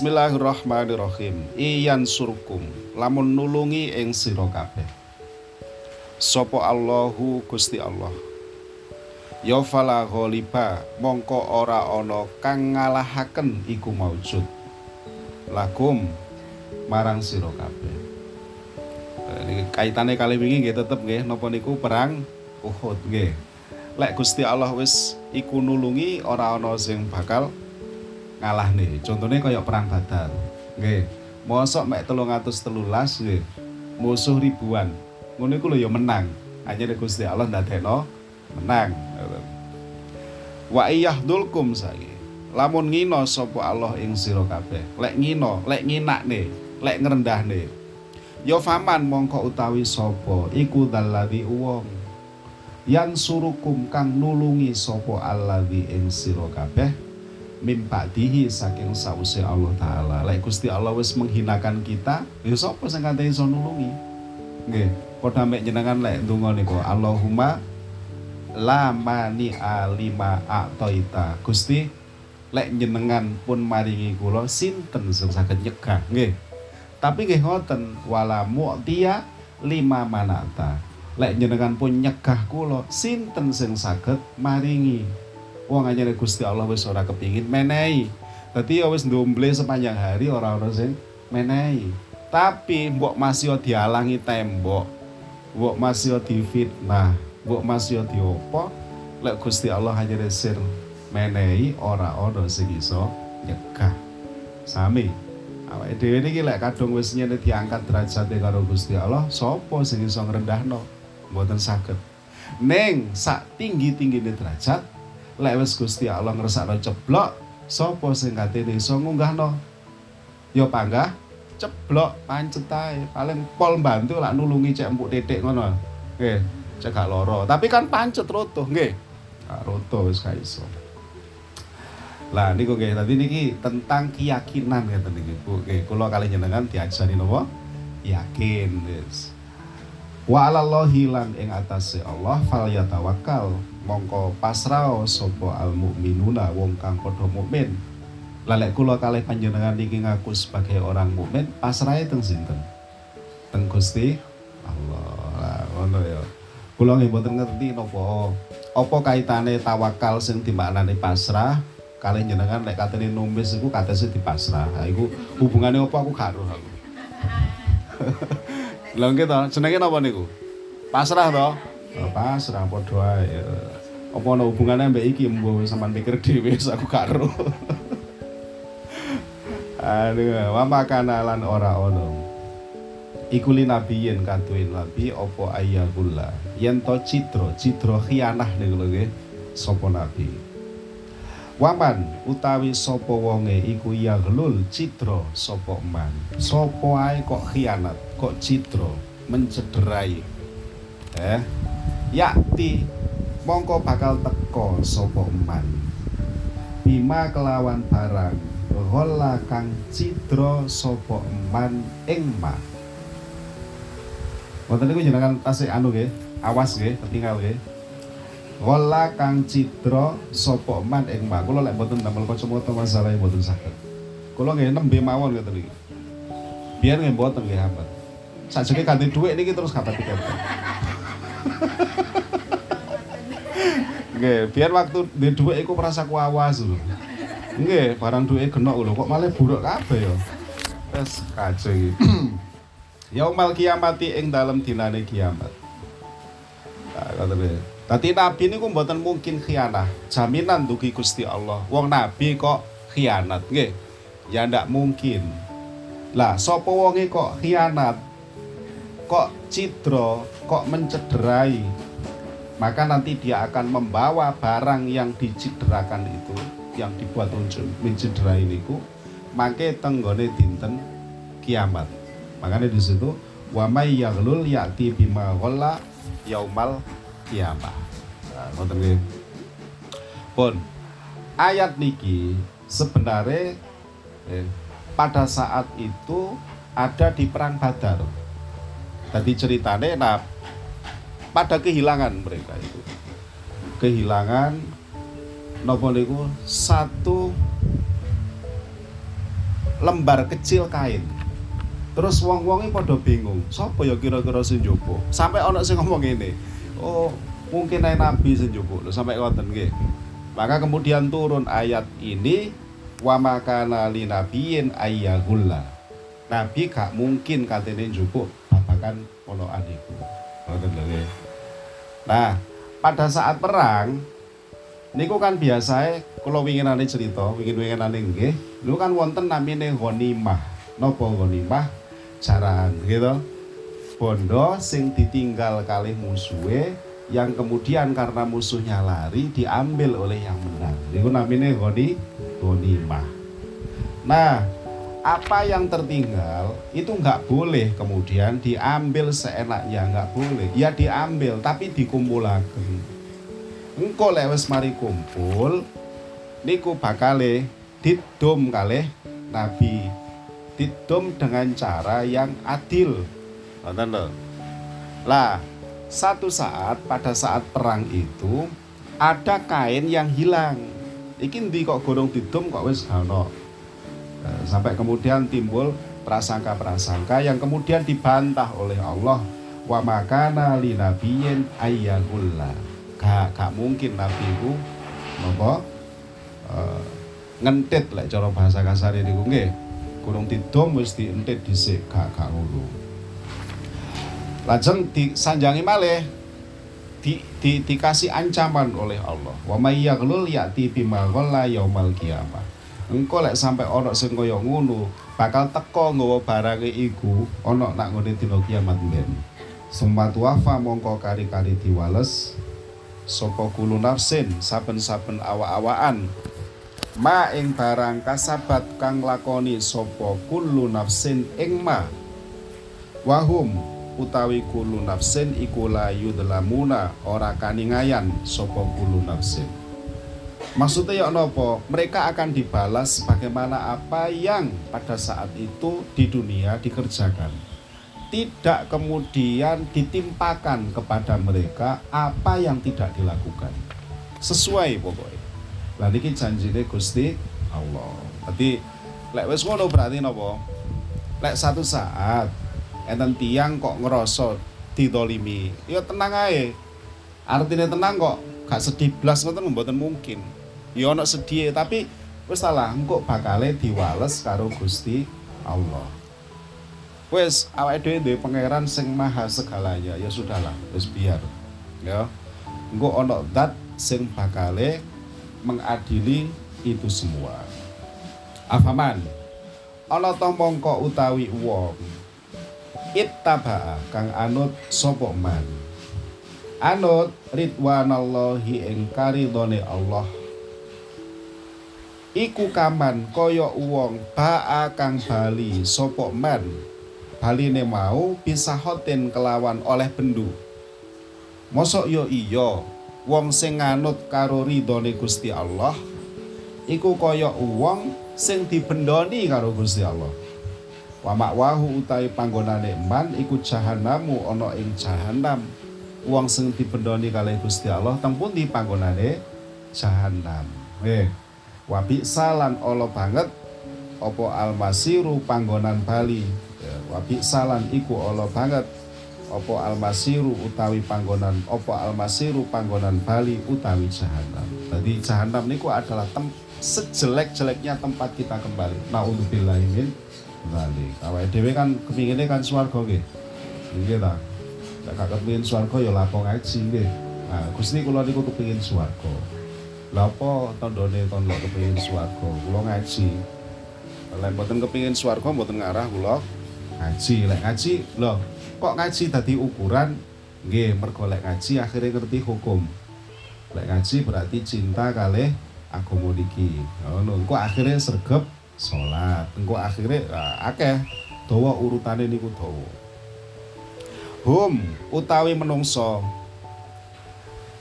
Bismillahirrahmanirrahim. Iyan surkum lamun nulungi ing sira kabeh. Sopo Allahu Gusti Allah. Ya fala ghaliba mongko ora ana kang ngalahaken iku maujud. Lakum marang sira kabeh. Ini kaitane kali wingi nggih tetep nggih napa niku perang Uhud nggih. Lek Gusti Allah wis iku nulungi ora ana sing bakal ngalah nih. Contohnya kayak perang Badar. Nggih. Mosok mek 313 nggih. Musuh ribuan. Ngono iku lho ya menang. Hanya Gusti Allah ndadekno menang. Wa iyahdulkum saiki. Lamun ngino sapa Allah ing sira kabeh. Lek ngino, lek nginakne, lek ngrendahne. Ya faman mongko utawi sapa iku dalladzi wong yang surukum kang nulungi sapa alladzi ing sira kabeh mimpadihi saking sause Allah taala. Lek Gusti Allah wis menghinakan kita, ya sapa sing kate iso nulungi? Nggih, padha mek jenengan lek ndonga niku Allahumma la mani alima a'taita. Gusti lek jenengan pun maringi kula sinten sing saged nyegah nggih. Tapi nggih ngoten wala mu'tiya lima manata. Lek jenengan pun nyegah kula sinten sing saged maringi wong anyane Gusti Allah wis ora kepingin menehi. Dadi ya wis ndomble sepanjang hari ora ana sing menehi. Tapi mbok masih dialangi tembok. Mbok masih difitnah, mbok masih diopo, lek Gusti Allah hanya sir menehi ora ana sing iso nyegah. Sami. Awake dhewe niki lek kadung wis nyene diangkat derajate karo Gusti Allah, sapa sing iso ngrendahno? Mboten saged. Ning sak tinggi-tinggine derajat lek wis Gusti Allah ngresakno ceblok sapa sing katene iso ngunggahno? Ya panggah ceblok pancet paling pol bantu lak nulungi cek empuk titik ngono. Nggih cek gak loro tapi kan pancet roto nggih. Roto wis gak iso. Lah niku nggih. Tadi niki tentang keyakinan ngeten niki Bu. Nggih kula kali jenengan diajari napa? Yakin wis wa alallahi lan ing atase Allah fal yatawakkal mongko pasrah sapa al mukminuna wong kang padha mukmin. Lalek kula kalih panjenengan niki ngaku sebagai orang mukmin, pasrahe teng sinten? Teng Gusti Allah. Lah ngono ya. Kula nggih mboten ngerti napa apa kaitane tawakal sing dimaknani pasrah kalih jenengan lek katene numis iku katese dipasrah. Ha iku hubungane apa aku gak aku. Lha nggih to, jenenge napa niku? Pasrah to? Oh, pasrah padha ae. Apa ana hubungane mbek iki mbok sampean pikir dhewe aku gak ero. Aduh, wa makana lan ora ono. Iku li nabiyin katuin nabi apa ayakulla. Yen to citra, citra khianah niku lho nggih. Sapa nabi? Waman utawi sapa wonge iku yaglul citra sapa man. Sapa ae kok khianat, kok citra mencederai. Eh, yakti mongko bakal teko sapa man bima kelawan barang ghola kang cidra sapa man ing ma Wonten niku jenengan tasik anu nggih, awas nggih, ketinggal nggih. Ghola kang cidra sapa man ing ma. Kula lek mboten damel kacamata masalah mboten saged. Kula nggih nembe mawon ngoten iki. Biar nggih mboten nggih hambat. Sakjane ganti dhuwit niki terus kapan tiket. Nggih, biar waktu di dhuwit iku merasa kuawas lho. Nggih, barang dhuwit genok lho kok malah buruk kabeh ya. Wes kacau iki. Yaumal kiamati ing dalem dinane kiamat. Nah, ngoten Tadi nabi niku mboten mungkin khianah. Jaminan dugi Gusti Allah. Wong nabi kok khianat, nggih. Ya ndak mungkin. Lah, sapa wonge kok khianat? Kok cidra, kok mencederai, maka nanti dia akan membawa barang yang dicederakan itu yang dibuat untuk mencederai itu maka tenggone dinten kiamat makanya di situ wa may yaghlul ya'ti bima ghalla yaumal kiamat ngoten pun ayat niki sebenarnya eh, pada saat itu ada di perang Badar tadi ceritanya nah pada kehilangan mereka itu kehilangan nopo niku satu lembar kecil kain. Terus wong-wonge padha bingung, sapa ya kira-kira sing? Sampai ana sing ngomong ini, oh mungkin nabi sing njupuk. Sampai ngoten nggih. Maka kemudian turun ayat ini wa makana li nabiyin ayyagulla. Nabi gak mungkin katene njupuk babakan polokan iku. Nah, pada saat perang niku kan biasa kalau winginane cerita, wingin-winginane nggih, niku kan wonten namine ghanimah. Napa ghanimah? Jaran gitu. Bondo sing ditinggal kalih musuhe yang kemudian karena musuhnya lari diambil oleh yang menang. Itu namanya goni mah. Nah, apa yang tertinggal itu nggak boleh kemudian diambil seenaknya nggak boleh. Ya diambil tapi dikumpulakan. Engko lewes mari kumpul niku bakale didom kalih Nabi didom dengan cara yang adil. Lah, satu saat pada saat perang itu ada kain yang hilang. Iki ndi kok gorong didom kok wis ono. Nah, sampai kemudian timbul prasangka-prasangka yang kemudian dibantah oleh Allah wa makana li nabiyyin ayyahulla. Gak, gak mungkin nabi ku napa uh, ngentit lek cara bahasa kasar niku nggih kurung didom wis dientit dhisik gak gak ngono lajeng disanjangi malih di, di, dikasih ancaman oleh Allah. Wa may yaghlul ya'ti bima ghalla yaumal qiyamah. Engko lek sampai ana sing kaya ngono bakal teko nggawa barange iku ana nak ngene dina kiamat men Summa wafa mongko kari-kari diwales sapa kulo nafsin saben-saben awa-awaan ma ing barang kasabat kang lakoni sapa kullu nafsin ing ma. Wahum utawi kullu nafsin iku la yudlamuna ora kaningayan sapa kullu nafsin Maksudnya ya nopo, mereka akan dibalas bagaimana apa yang pada saat itu di dunia dikerjakan. Tidak kemudian ditimpakan kepada mereka apa yang tidak dilakukan. Sesuai pokoknya. Lah niki janjine Gusti Allah. Berarti lek wis ngono berarti napa? Lek satu saat enten tiang kok ngerasa didolimi, ya tenang ae. Artinya tenang kok, gak sedih blas ngoten mboten mungkin. Ya ana sedih tapi wis salah engko bakale diwales karo Gusti Allah. Wes awake dhewe duwe pangeran sing maha segalanya, ya sudahlah, wis biar. Ya. Engko ana zat sing bakale mengadili itu semua. Afaman ana to mongko utawi wong ittaba kang anut sapa man? Anut ridwanallahi ing karidone Allah. Iku kaman kaya wong baa kang bali sapa man? Baline mau bisa hoten kelawan oleh bendu. Mosok yo iya wong sing nganut karo ridhone Gusti Allah iku kaya wong sing dibendoni karo Gusti Allah wa makwahu utawi panggonane man iku jahannamu ana ing jahanam wong sing dibendoni kalih Gusti Allah teng pundi panggonane? Jahanam eh wa salan ala banget apa almasiru panggonan bali? Ya, wa salan iku ala banget opo almasiru utawi panggonan opo almasiru panggonan Bali utawi jahanam. Jadi jahanam niku adalah tem sejelek-jeleknya tempat kita kembali. Nauzubillahi min dzalik. Awake dhewe kan kepinginnya kan swarga nggih. Nggih ta. Nek gak kepingin swarga ya lapo ngaji nggih. Nah, Gusti kula niku kepingin swarga. Lha apa tandane kon kepingin swarga? Kula ngaji. Lain mboten kepingin swarga mboten ngarah kula ngaji. Lek ngaji lho kok ngaji tadi ukuran nggih mergo lek ngaji akhirnya ngerti hukum lek ngaji berarti cinta kali agama niki ngono engko akhirnya sergap salat engko akhirnya ah, akeh. Dawa urutane niku dawa. Hum utawi menungso.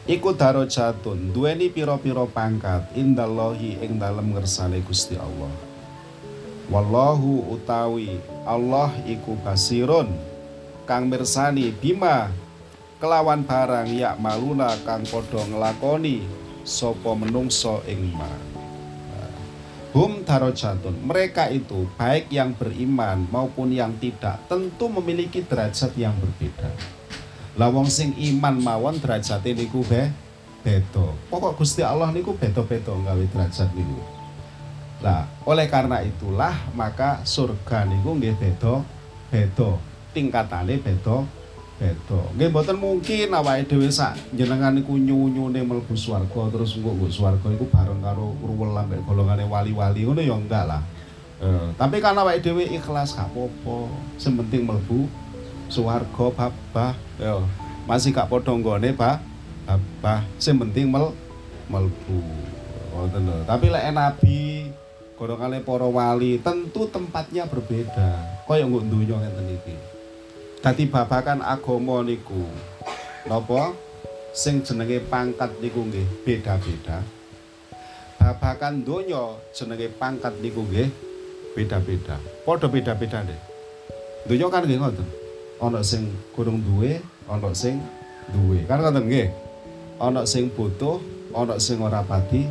Iku darajatun duweni pira-pira pangkat indallahi ing dalem ngersane Gusti Allah. Wallahu utawi Allah iku basirun kang mirsani bima kelawan barang yak maluna kang padha nglakoni sapa menungso ing hum darajatun. Mereka itu baik yang beriman maupun yang tidak tentu memiliki derajat yang berbeda. Lawong sing iman mawon derajat niku be beda. Pokok Gusti Allah niku beda-beda gawe derajat niku. Lah oleh karena itulah maka surga niku nggih beda beda tingkatane beda beda. Nggih mboten mungkin awake dhewe sak jenengan iku nyunyune mlebu swarga terus engko nggo swarga iku bareng karo ruwel ambek golongane wali-wali ngono ya enggak lah. Eh, tapi kan awake dhewe ikhlas gak apa-apa. Sing penting mlebu swarga babah. Masih gak padha nggone, Pak. Babah. Sing penting mel mlebu. Lho. Tapi lek nabi golongane para wali tentu tempatnya berbeda. Kaya nggo donya ngeten iki. Dadi babakan agama niku napa sing jenenge pangkat niku nggih beda-beda. Babakan donya jenenge pangkat niku nggih beda-beda. Padha beda-beda deh. Donya kan nggih ngoten. Ana sing kurang duwe, ana sing duwe. Kan ngoten nggih. Ana sing butuh, ana sing ora pati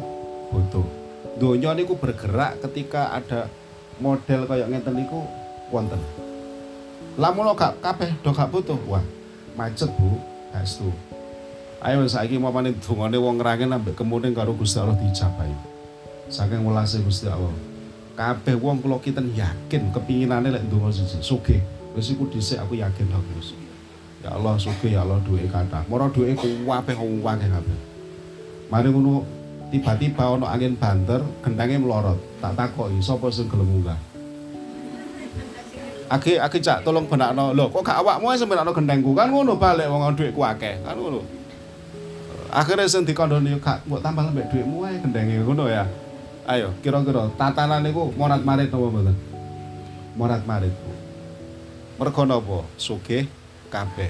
butuh. Donya niku bergerak ketika ada model kaya ngeten niku wonten. Lamun gak kabeh do gak butuh. Wah, macet, Bu. Astu. Ayo saiki mamane dungane wong ngerangen ambek kemudian karo Gusti Allah dijabahi. Saking welase Gusti Allah. Kabeh wong kula kinten yakin kepinginane lek ndonga siji sugih. Wis iku dhisik aku yakin lah Gus. Ya Allah sugih ya Allah duwe kathah. Moro duwe kuwabe akeh kabeh. Mari ngono tiba-tiba ana angin banter, gendangnya melorot. Tak takoki sapa sing gelem munggah. Ake ake cak tolong benakno. Lho, kok gak awakmu sing benakno gendengku? Kan ngono balik wong dhuwitku akeh. Kan ngono. Akhirnya sing dikandani gak mbok tambah lembek dhuwitmu ae gendenge ngono ya. Ayo, kira-kira tatanan niku morat marit apa mboten? Morat marit. Mergo napa? Sugih kabeh.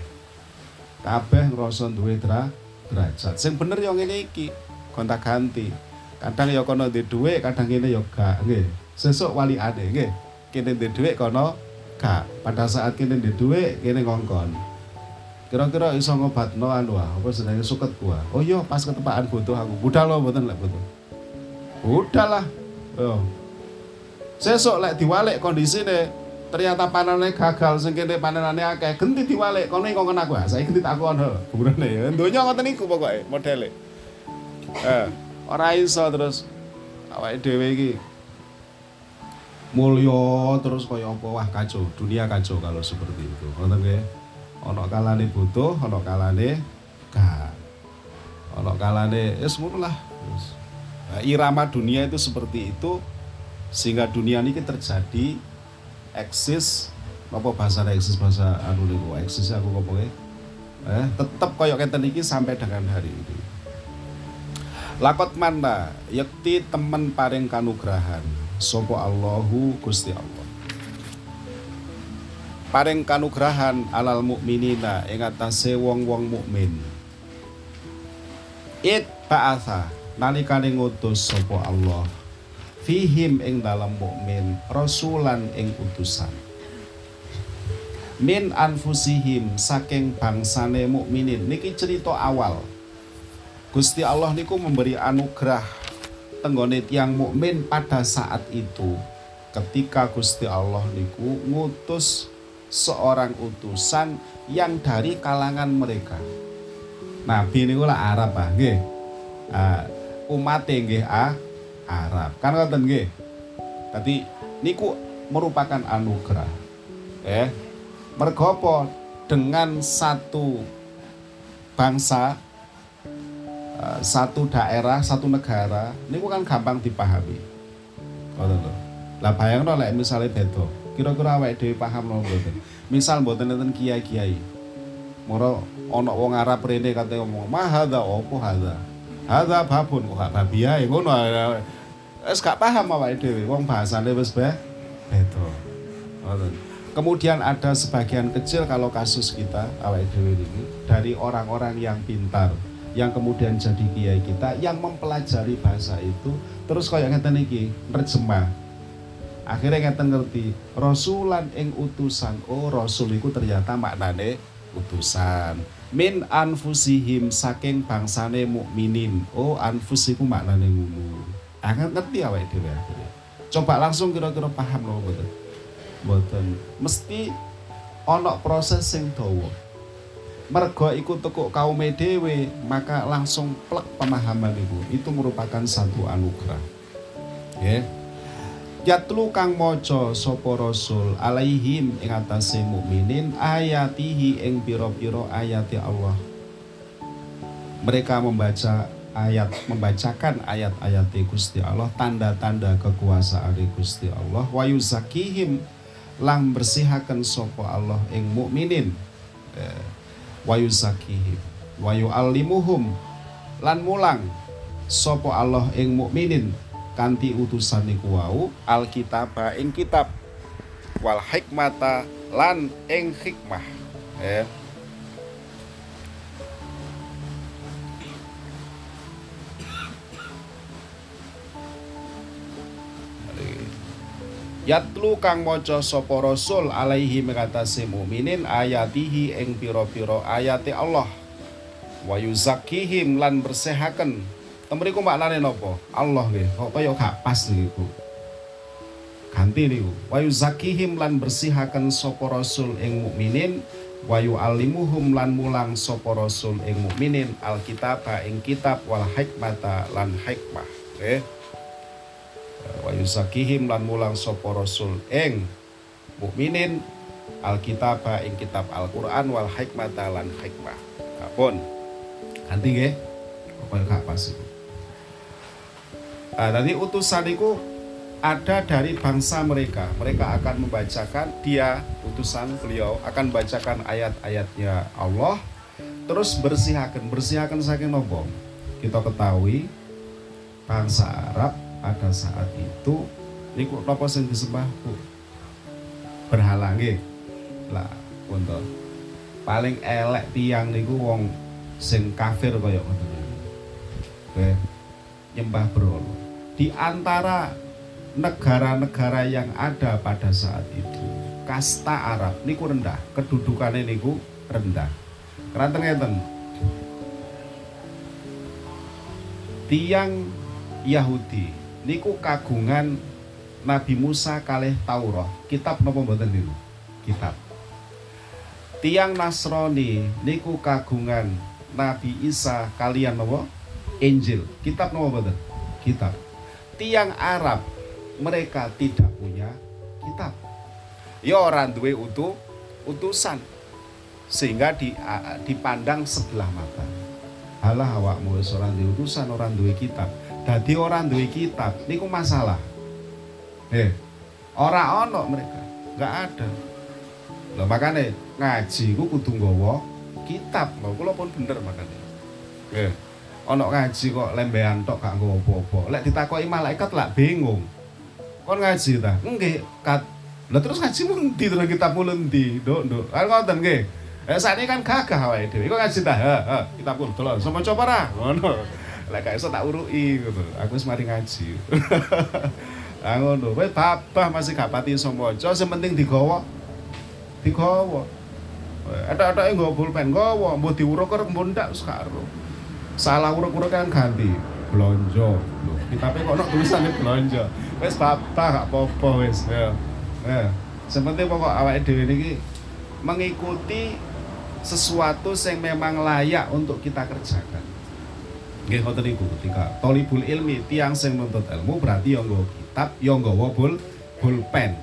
Kabeh ngrasa duwe derajat. Sing bener ya ngene iki, gonta-ganti. Kadang ya kono ndek dhuwit, kadang ngene ya gak, nggih. Sesuk wali ade nggih. Kene ndek dhuwit kono Kak, pada saat kini di duit, kini ngongkon. Kira-kira iso ngobatno anu ah, apa sedaya suket gua. Oh iya, pas ketepaan butuh aku. Budal lo mboten lek butuh. Budal lah. Yo. Sesuk lek diwalik kondisine ternyata panenane gagal sing kene panenane akeh, genti diwalik kono ngongkon aku. Ah, genti tak kono. Burane ya. Donya ngoten niku pokoke modele. Eh, ora iso terus awake dhewe iki mulya terus kaya apa? Wah kacau. Dunia kacau kalau seperti itu. Ngoten nggih? Ana kalane butuh ana kalane gak. Ana kalane wis ngono lah. Nah, irama dunia itu seperti itu sehingga dunia ini terjadi eksis. Apa bahasa eksis? Bahasa anu niku eksis aku ngomongnya eh tetap koyok kenten iki sampai dengan hari ini. Lakot mana yakti temen paring kanugrahan Sopo Allahu Gusti Allah. Paring kanugrahan alal mukminina ing atase wong-wong mukmin. It ba'atha nalikane ngutus sapa Allah. Fihim ing dalam mukmin rasulan ing utusan. Min anfusihim saking bangsane mukminin. Niki cerita awal. Gusti Allah niku memberi anugerah tenggone tiang mukmin pada saat itu ketika Gusti Allah niku ngutus seorang utusan yang dari kalangan mereka. Nabi niku lah Arab ah nggih. Uh, umat nggih ah, Arab. Kan ngoten nggih. Tadi niku merupakan anugerah. Eh, mergopo dengan satu bangsa satu daerah, satu negara, ini kan gampang dipahami. Lho. Lah bayangno lek misale beda. Kira-kira awake dhewe paham lho mboten. Misal mboten enten kiai-kiai. Moro ana wong Arab rene kate ngomong, "Ma hadza opo hadza?" Hadza babun kok gak babi ae ngono. Wis gak paham awake dhewe, wong bahasane wis beda. Ngoten. Kemudian ada sebagian kecil kalau kasus kita awake dhewe ini dari orang-orang yang pintar, yang kemudian jadi kiai kita yang mempelajari bahasa itu terus kayak ngeten iki nerjemah akhirnya ngeten ngerti rasulan ing utusan oh rasul itu ternyata maknane utusan min anfusihim saking bangsane mukminin oh anfus iku maknane ngono anget ngerti awake dhewe Coba langsung kira-kira paham loh betul. Betul. Mesti onok proses sing dawa. Mergo iku tekuk kaum dhewe, maka langsung plek pemahaman ibu. Itu merupakan satu anugerah. Ya. Yatlu kang maca sapa rasul alaihim ing atase mukminin ayatihi ing pira-pira ayati Allah. Mereka membaca ayat membacakan ayat-ayat Gusti Allah, tanda-tanda kekuasaan Gusti Allah, wa yuzakihim lang bersihaken sapa Allah ing mukminin. Eh, wa yuzakihim wa yu'allimuhum lan mulang sapa Allah ing mukminin kanthi utusan niku wau alkitab ing kitab wal hikmata lan ing hikmah eh Yatlu kang maca sapa rasul alaihi mengatasi mukminin ayatihi ing pira-pira ayate Allah. Wa yuzakkihim lan bersehaken. Temriku maknane napa? Allah nggih. Kok kaya gak pas niku. Ganti niku. Wa yuzakkihim lan bersihaken sapa rasul ing mukminin wa yu'allimuhum lan mulang sapa rasul ing mukminin alkitab ing kitab wal hikmata lan hikmah. Okay wa yusakihim lan mulang sapa rasul ing mukminin alkitab ing kitab Al-Qur'an wal hikmata lan hikmah. Kapun. Ganti nggih. Kaya gak pas iku. Nah, tadi utusan itu ada dari bangsa mereka. Mereka akan membacakan dia utusan beliau akan membacakan ayat-ayatnya Allah terus bersihakan bersihakan saking nopo kita ketahui bangsa Arab pada saat itu niku napa sing disembah Bu? Berhala nggih lah untuk paling elek tiang niku wong sing kafir kaya ngoten Oke. Nyembah berhala di antara negara-negara yang ada pada saat itu kasta Arab niku rendah. Kedudukannya niku rendah. Keranteng ngeten? Tiang Yahudi niku kagungan Nabi Musa kalih Taurat. Kitab napa mboten niku? Kitab. Tiang Nasrani niku kagungan Nabi Isa kalian napa? Injil. Kitab napa mboten? Kitab. Tiang Arab mereka tidak punya kitab. Ya orang duwe utuh utusan sehingga di, dipandang sebelah mata. Halah awakmu wis ora duwe utusan, orang duwe kitab Dadi orang duwe kitab niku masalah. Eh, ora ono mereka, nggak ada. Loh makanya ngaji ku kudu nggawa kitab. Loh kula pun bener makanya. Eh, ono ngaji kok lembean tok gak nggawa apa-apa. Lek ditakoki malaikat lak bingung. Kon ngaji ta? Nggih, kat. Lah terus ngaji mung ndi terus kitab ndi? Nduk, nduk. Kan ngoten nggih. Eh saat ini kan gagah awake dhewe. Kok ngaji? Heeh, kitab pun delok. Sama coba ra? Ngono lah gak iso tak urui gitu aku wis mari ngaji. Ah ngono. Kowe babah masih gak pati iso maca sing penting digawa. Digawa. Ada-ada yang nggawa pulpen nggawa. Mbuh diuruk kok mbok ndak karo salah uruk-uruk kan ganti blonjo. Tapi kok nok tulisannya blonjo. Wis babah gak apa-apa wis ya. Ya sing penting pokok awake dhewe niki mengikuti sesuatu yang memang layak untuk kita kerjakan Nggih ngoten niku ketika tolibul ilmi tiang sing nuntut ilmu berarti yo nggawa kitab, yo nggawa bul pulpen.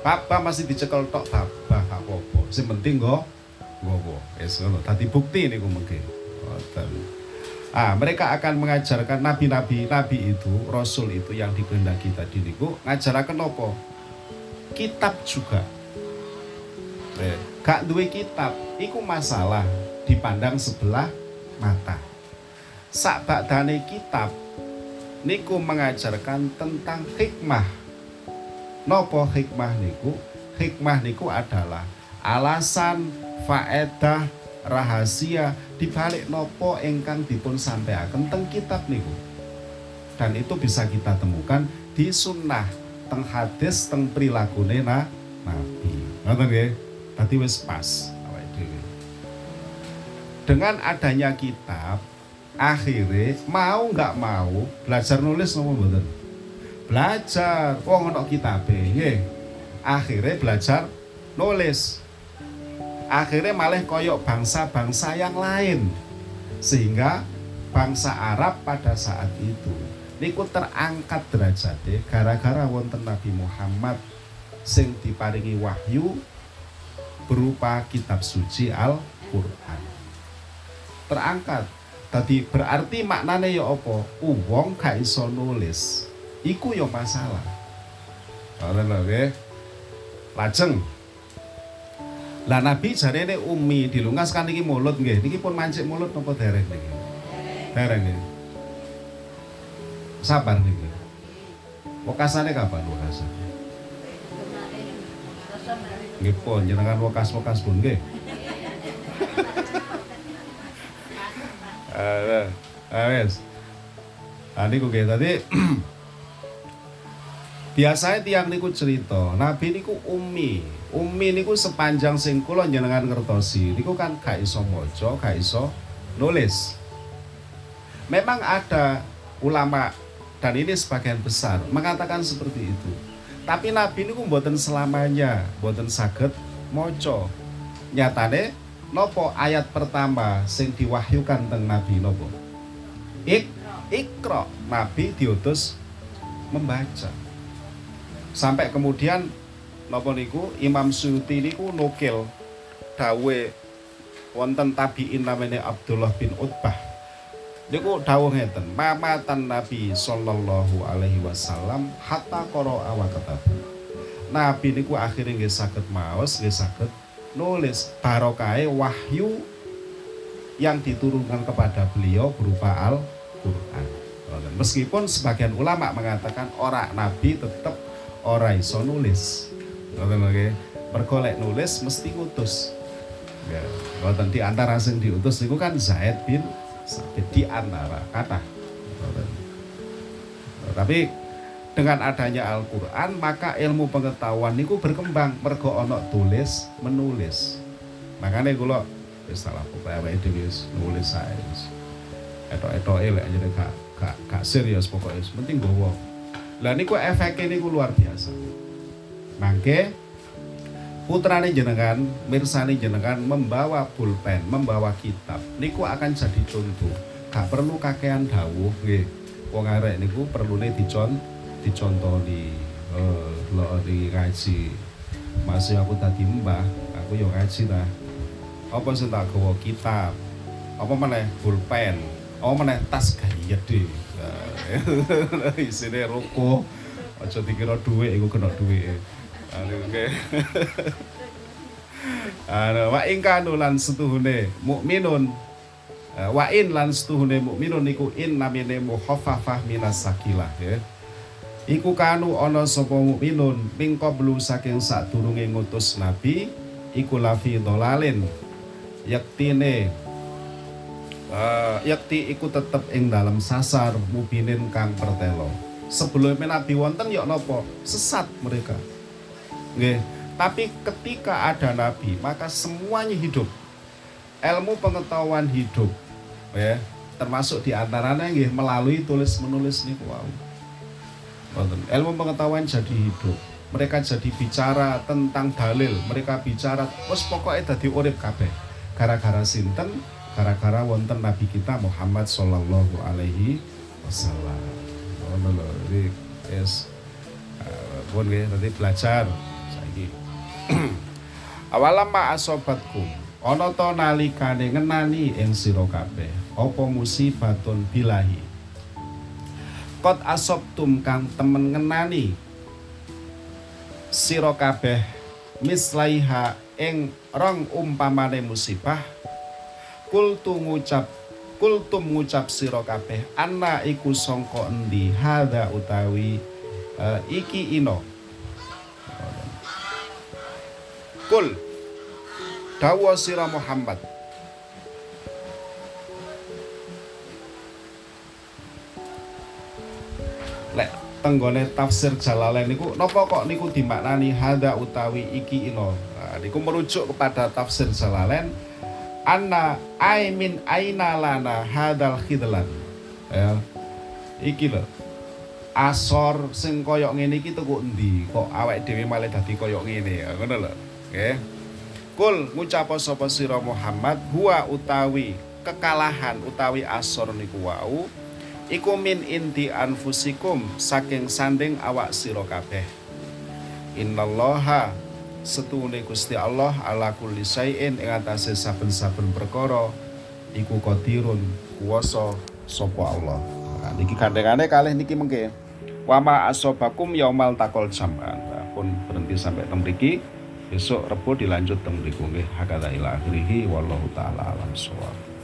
Papa masih dicekel tok papa gak apa-apa. Sing penting nggo nggawa. Wis ngono. Dadi bukti niku mungkin. Ngoten. Ah, mereka akan mengajarkan nabi-nabi nabi itu, rasul itu yang dikehendaki tadi niku ngajaraken apa? Kitab juga. Eh, gak duwe kitab, iku masalah dipandang sebelah mata sak bakdane kitab niku mengajarkan tentang hikmah. Nopo hikmah niku? Hikmah niku adalah alasan faedah rahasia dibalik nopo engkang dipun sampaikan tentang kitab niku. Dan itu bisa kita temukan di sunnah teng hadis teng perilaku nena nabi. Ngoten nggih? Tadi wis pas Dengan adanya kitab akhirnya mau nggak mau belajar nulis nopo mboten belajar. Wong ana kitabe nggih. Akhirnya belajar nulis. Akhirnya malah koyok bangsa-bangsa yang lain. Sehingga bangsa Arab pada saat itu niku terangkat derajatnya gara-gara wonten Nabi Muhammad sing diparingi wahyu berupa kitab suci Al-Qur'an. Terangkat. Tadi berarti maknanya ya apa? Uwong gak iso nulis. Iku ya masalah. Ora lho Lajeng lah Nabi jarene umi dilungas kan iki mulut nggih. Niki pun mancik mulut napa dereng niki? Dereng niki. Sabar niki. Wekasane kapan wekasane? Nggih pun jenengan wekas-wekas pun nggih. Wes. Ah niku nggih tadi biasanya tiang niku cerita, Nabi niku umi, Umi niku sepanjang sing kula jenengan ngertosi niku kan gak iso maca, gak iso nulis. Memang ada ulama dan ini sebagian besar mengatakan seperti itu. Tapi Nabi niku mboten selamanya mboten saged maca. Nyatane nopo ayat pertama sing diwahyukan teng Nabi nopo? Ik ikro Nabi diutus membaca. Sampai kemudian napa niku Imam Suyuti niku nukil dawe wonten tabiin namanya Abdullah bin Utbah niku dawuh ngeten mamatan Nabi sallallahu alaihi wasallam hatta qara wa Nabi niku akhirnya nggih saged maos nggih saged nulis barokai wahyu yang diturunkan kepada beliau berupa Al-Qur'an. Meskipun sebagian ulama mengatakan orang Nabi tetap orang iso nulis. Ngoten nggih. Mergo lek nulis mesti ngutus. Ya, di antara sing diutus niku kan Zaid bin Sabit di antara kata. Tapi dengan adanya Al-Qur'an maka ilmu pengetahuan niku berkembang mergo ana tulis menulis. Makanya wis salah pokoke awake dhewe nulis sae. Etok-etoke lek jadi gak gak gak serius pokoknya penting gowo. Lah niku efeknya niku luar biasa. Mangke putrane jenengan, mirsani jenengan membawa pulpen, membawa kitab. Niku akan jadi contoh. Gak perlu kakean dawuh nggih. Wong arek niku perlune dicon dicontoni. Eh, lo di ngaji. Masih aku tadi mbah, aku yo ngaji ta. Apa sing tak gawa kitab? Apa meneh pulpen? Apa meneh tas gaya deh. Isine rokok. Aja dikira dhuwit iku kena dhuwit. Oke. Ana wa ing kanu lan setuhune mukminun eh, wa in lan setuhune mukminun niku in namine muhaffafah minas sakilah ya. Iku kanu ana sapa mukminun ping qablu saking sadurunge ngutus nabi iku lafi dolalin yaktine uh, yakti iku tetep ing dalam sasar mubinin kang pertelo sebelumnya nabi wonten ya napa sesat mereka Nggih. Tapi ketika ada nabi, maka semuanya hidup. Ilmu pengetahuan hidup. Ya, termasuk di antaranya nggih melalui tulis menulis nih wow. Ilmu pengetahuan jadi hidup. Mereka jadi bicara tentang dalil, mereka bicara wes pokoknya tadi urip kabeh. Gara-gara sinten, gara-gara wonten nabi kita Muhammad sallallahu alaihi wasallam. Oh, Jadi yes. Uh, pun tadi belajar awalam ma asobatkum ana to nalikane ngenani ing sira kabeh apa musibatun bilahi kot asobtum kang temen ngenani sira kabeh mislaiha ing rong umpamane musibah kultu ngucap kultum ngucap sira kabeh ana iku sangka endi? Hadza utawi uh, iki ino. Kul dawa sira Muhammad tenggone tafsir Jalalain niku napa kok niku dimaknani hada utawi iki ino nah, niku merujuk kepada tafsir Jalalain anna aimin aina lana hadal khidlan ya iki lho asor sing koyok ngene iki kok endi? Kok awake dhewe malah dadi koyok ngene? Ya, ngono lho. Nggih. Kul ngucap sapa sira Muhammad huwa utawi kekalahan utawi asor niku wau iku min inti anfusikum saking sanding awak sira kabeh. Innallaha setune Gusti Allah ala kulli syai'in ing atase saben-saben perkara iku qadirun kuwasa sapa Allah. Nah, niki kandhangane kalih niki mengke. Wama asobakum yaumal takol jam'an. Nah, pun berhenti sampai teng mriki. Besok Rebo dilanjut teng mriku nggih. Hakada ila akhirih wallahu taala alam shawab.